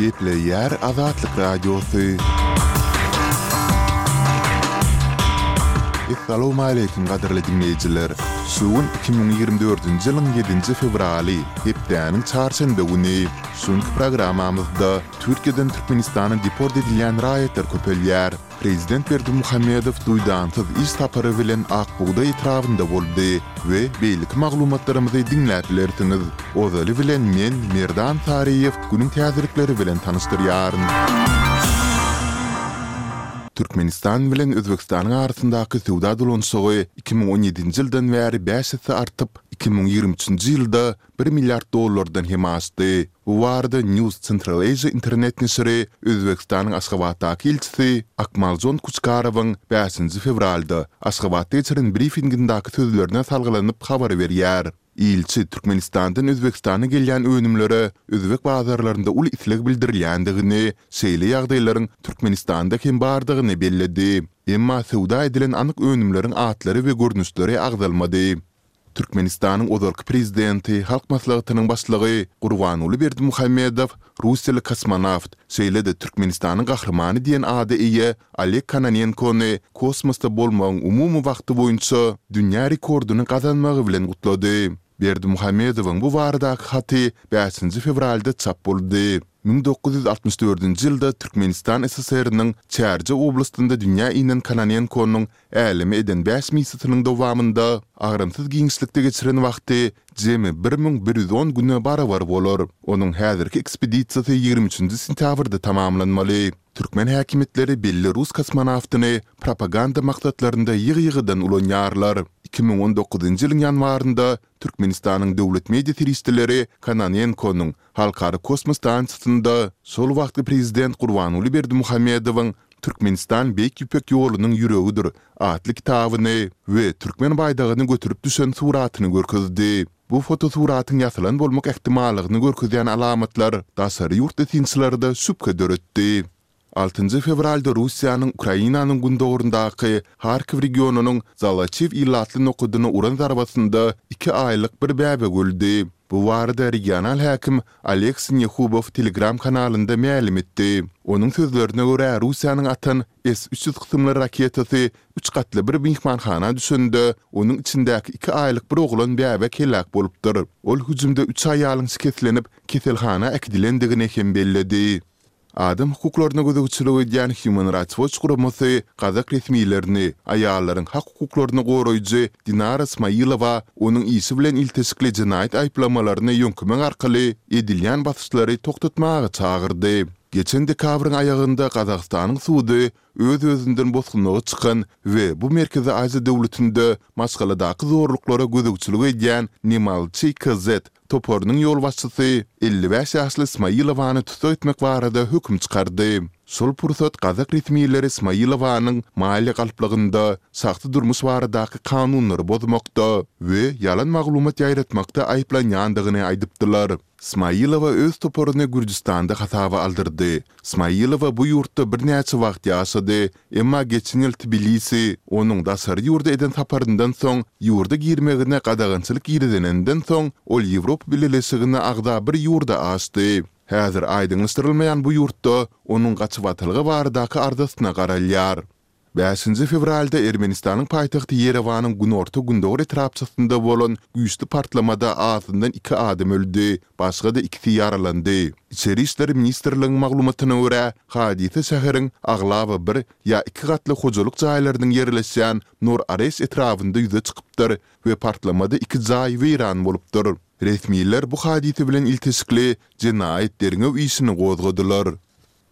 Gepleýär Azatlyk Radiosy. Assalamualeýkum gadyrly diňleýjiler. Şu gün 2024-nji ýylyň 7-nji fewraly, hepdäniň çarşenbe güni. Şu günki programmamyzda Türkiýeden Türkmenistana deport edilýän raýatlar köpelýär. Prezident Berdimuhamedow duýdansyz iş sapary bilen Ak bugdaý etrabynda boldy we beýleki maglumatlarymyzy diňläp bilersiňiz. Ozaly bilen men, Merdan Saryýew, günüň täzelikleri bilen tanyşdyrýaryn. Türkmenistan bilen Özbegistanyň arasyndaky söwda dolanyşygy iki müň on ýedinji ýyldan bäri bäş esse artyp, iki müň ýigrimi üçünji ýylda bir milliard dollardan hem aşdy. Bu barada News Central Asia internet neşiri Özbegistanyň Aşgabatdaky ilçisi Akmaljon Kuçkarowyň bäşinji fewralda Aşgabatda geçiren brifingindäki sözlerine salgylanyp habar berýär. Ilçi Türkmenistandan Özbegistana gelýän önümlere özbek bazarlarynda uly isleg bildirilýändigini, şeýle ýagdaýlaryň Türkmenistanda hem bardygyny belledi. Emma söwda edilen anyk önümleriň atlary we görnüşleri agzalmady. Türkmenistanyň ozalky Prezidenti, Halk Maslahatynyň Başlygy Gurbanguly Berdimuhamedow russiýaly kosmonawt, şeýle-de Türkmenistanyň Gahrymany diýen ada eýe Oleg Kononenkony kosmosda bolmagyň umumy wagty boýunça dünýä rekordyny gazanmagy bilen gutlady. Berdimuhamedowyň bu baradaky haty bäşinji fewralda çap boldy. Müň dokuz ýüz altmyş dördünji ýylda Türkmenistan SSR-niň Çärje oblastynda dünýä inen Kononenkonyň Äleme eden bäş missiýasynyň dowamynda agramsyz giňişlikde geçiren wagty jemi bir müň bir ýüz on güne barabar bolar. Onuň häzirki ekspedisiýasy ýigrimi üçünji sentýabrda tamamlanmaly. Türkmen häkimiýetleri belli rus kosmonawtyny propaganda maksatlarynda ýygy-ýygydan ulanýarlar. Iki müň on dokuzynjy ýylyň ýanwarynda Türkmenistanyň döwlet media serişdeleri Kononenkonyň Halkara kosmos stansiýasynda şol wagtky prezident Gurbanguly Berdimuhamedowyň Türkmenistan Beýik Ýüpek ýolunyň ýüregidir atly kitabyny we türkmen baýdagyny göterip düşen suratyny görkezdi. Bu fotosuratyň ýasalan bolmak ähtimallygyny görkezýän alamatlar daşary ýurtly synçylarda şübhe döretdi. Altynjy fewralda Russiýanyň Ukrainanyň gündogaryndaky Harkiw regionynyň Zalaçiw ilatly nokadyna uran zarbasynda iki aýlyk bir bäbek öldi. Bu barada regional häkim Oleg Sinehubow Telegram kanalynda mälim etdi. Onuň sözlerine görä, Russiýanyň atan S üç ýüz kysymly raketasy üç gatly bir myhmanhana düşende, onuň içindäki iki aýlyk bir oglan bäbek heläk bolupdyr. Ol hüjümde üç aýalyň şikeslenip, keselhana äkidilendigini hem belledi. Adam hukuklaryna gözegçilik edýän Human Rights Watch guramasy gazak resmilerini aýallaryň hak-hukuklaryny goraýjy Dinara Smailowa onuň işi bilen ilteşikli jenaýat aýyplamalaryny ýöňkemek arkaly edilýän basyşlary togtatmaga çagyrdy. Geçen dekabryň aýagynda Gazagystanyň sudy öz-özünden bosgunlyga çykan we bu Merkezi Aziýa döwletinde maşgaladaky zorluklara gözegçilik edýän Nemalçy KZ toparynyň ýolbaşçysy elli bäş ýaşly Smailovany tussag etmek barada höküm çykardy. Şol pursat gazak resmileri Smailovanyň maliýe galplygynda, şahsy durmuş baradaky kanunlary bozmakda we ýalan maglumat ýaýratmakda aýyplanýandygyny aýdypdylar. Smailowa öz toparyny Gürjüstanda hasaba aldyrdy. Smailowa bu ýurtda birnäçe wagt ýaşady, emma geçen ýyl Tbilisi onuň daşary ýurda eden saparyndan soň ýurda girmegine gadagançylyk girizilenden soň, ol Ýewropa Bileleşigine agza bir ýurda aşdy. Häzir aýdyňlaşdyrylmaýan bu ýurtda onuň gaçybatalga baradaky arzasyna garalýar. Bäşinji fewralda Ermenistanyň paýtagty Ýerewanyň günorta-gündogar etrapçasynda bolan güýçli partlamada azyndan iki adam öldi, başga-da ikisi ýaralandy. Içeri işler ministrligiň maglumatyna görä, hadysa şäheriň aglaba bir ýa iki gatly hojalyk jaýlarynyň ýerleşýän Nor-Ares etrabynda ýüze çykypdyr we partlamada iki jaý weýran bolupdyr. Resmiler bu hadysa bilen ilteşikli jenaýat derňew işini gozgadylar.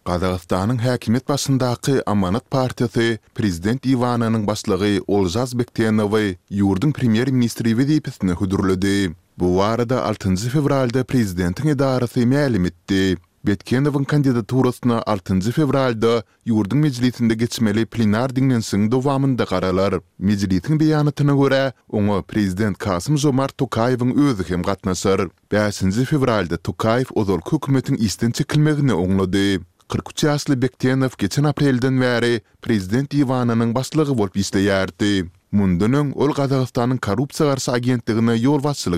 Gazagystanyň häkimiýet başyndaky Amanat partiýasy prezident Iwanynyň başlygy Olžaz Bektenowy ýurduň premýer-ministri wezipesine hödürledi. Bu barada altynjy fewralda prezidentiň edarasy mälim etdi. Betkenowyň kandidaturasyna altynjy fewralda ýurduň mejlisinde geçmeli plenar diňlenişigiň dowamynda garalar. Mejlisiň beýanatyna görä, oňa prezident Kasym-Žomart Tokaýewiň özi hem gatnaşar. Bäşinji fewralda Tokaýew ozalky hökümetiň işden çekilmegini oňlady. Kyrk üç ýaşly Bektenow geçen aprelden bäri prezident diwanynyň başlygy bolup işleýärdi. Mundan öň, ol Gazagystanyň korrupsiýa garşy agentligine ýolbaşçylyk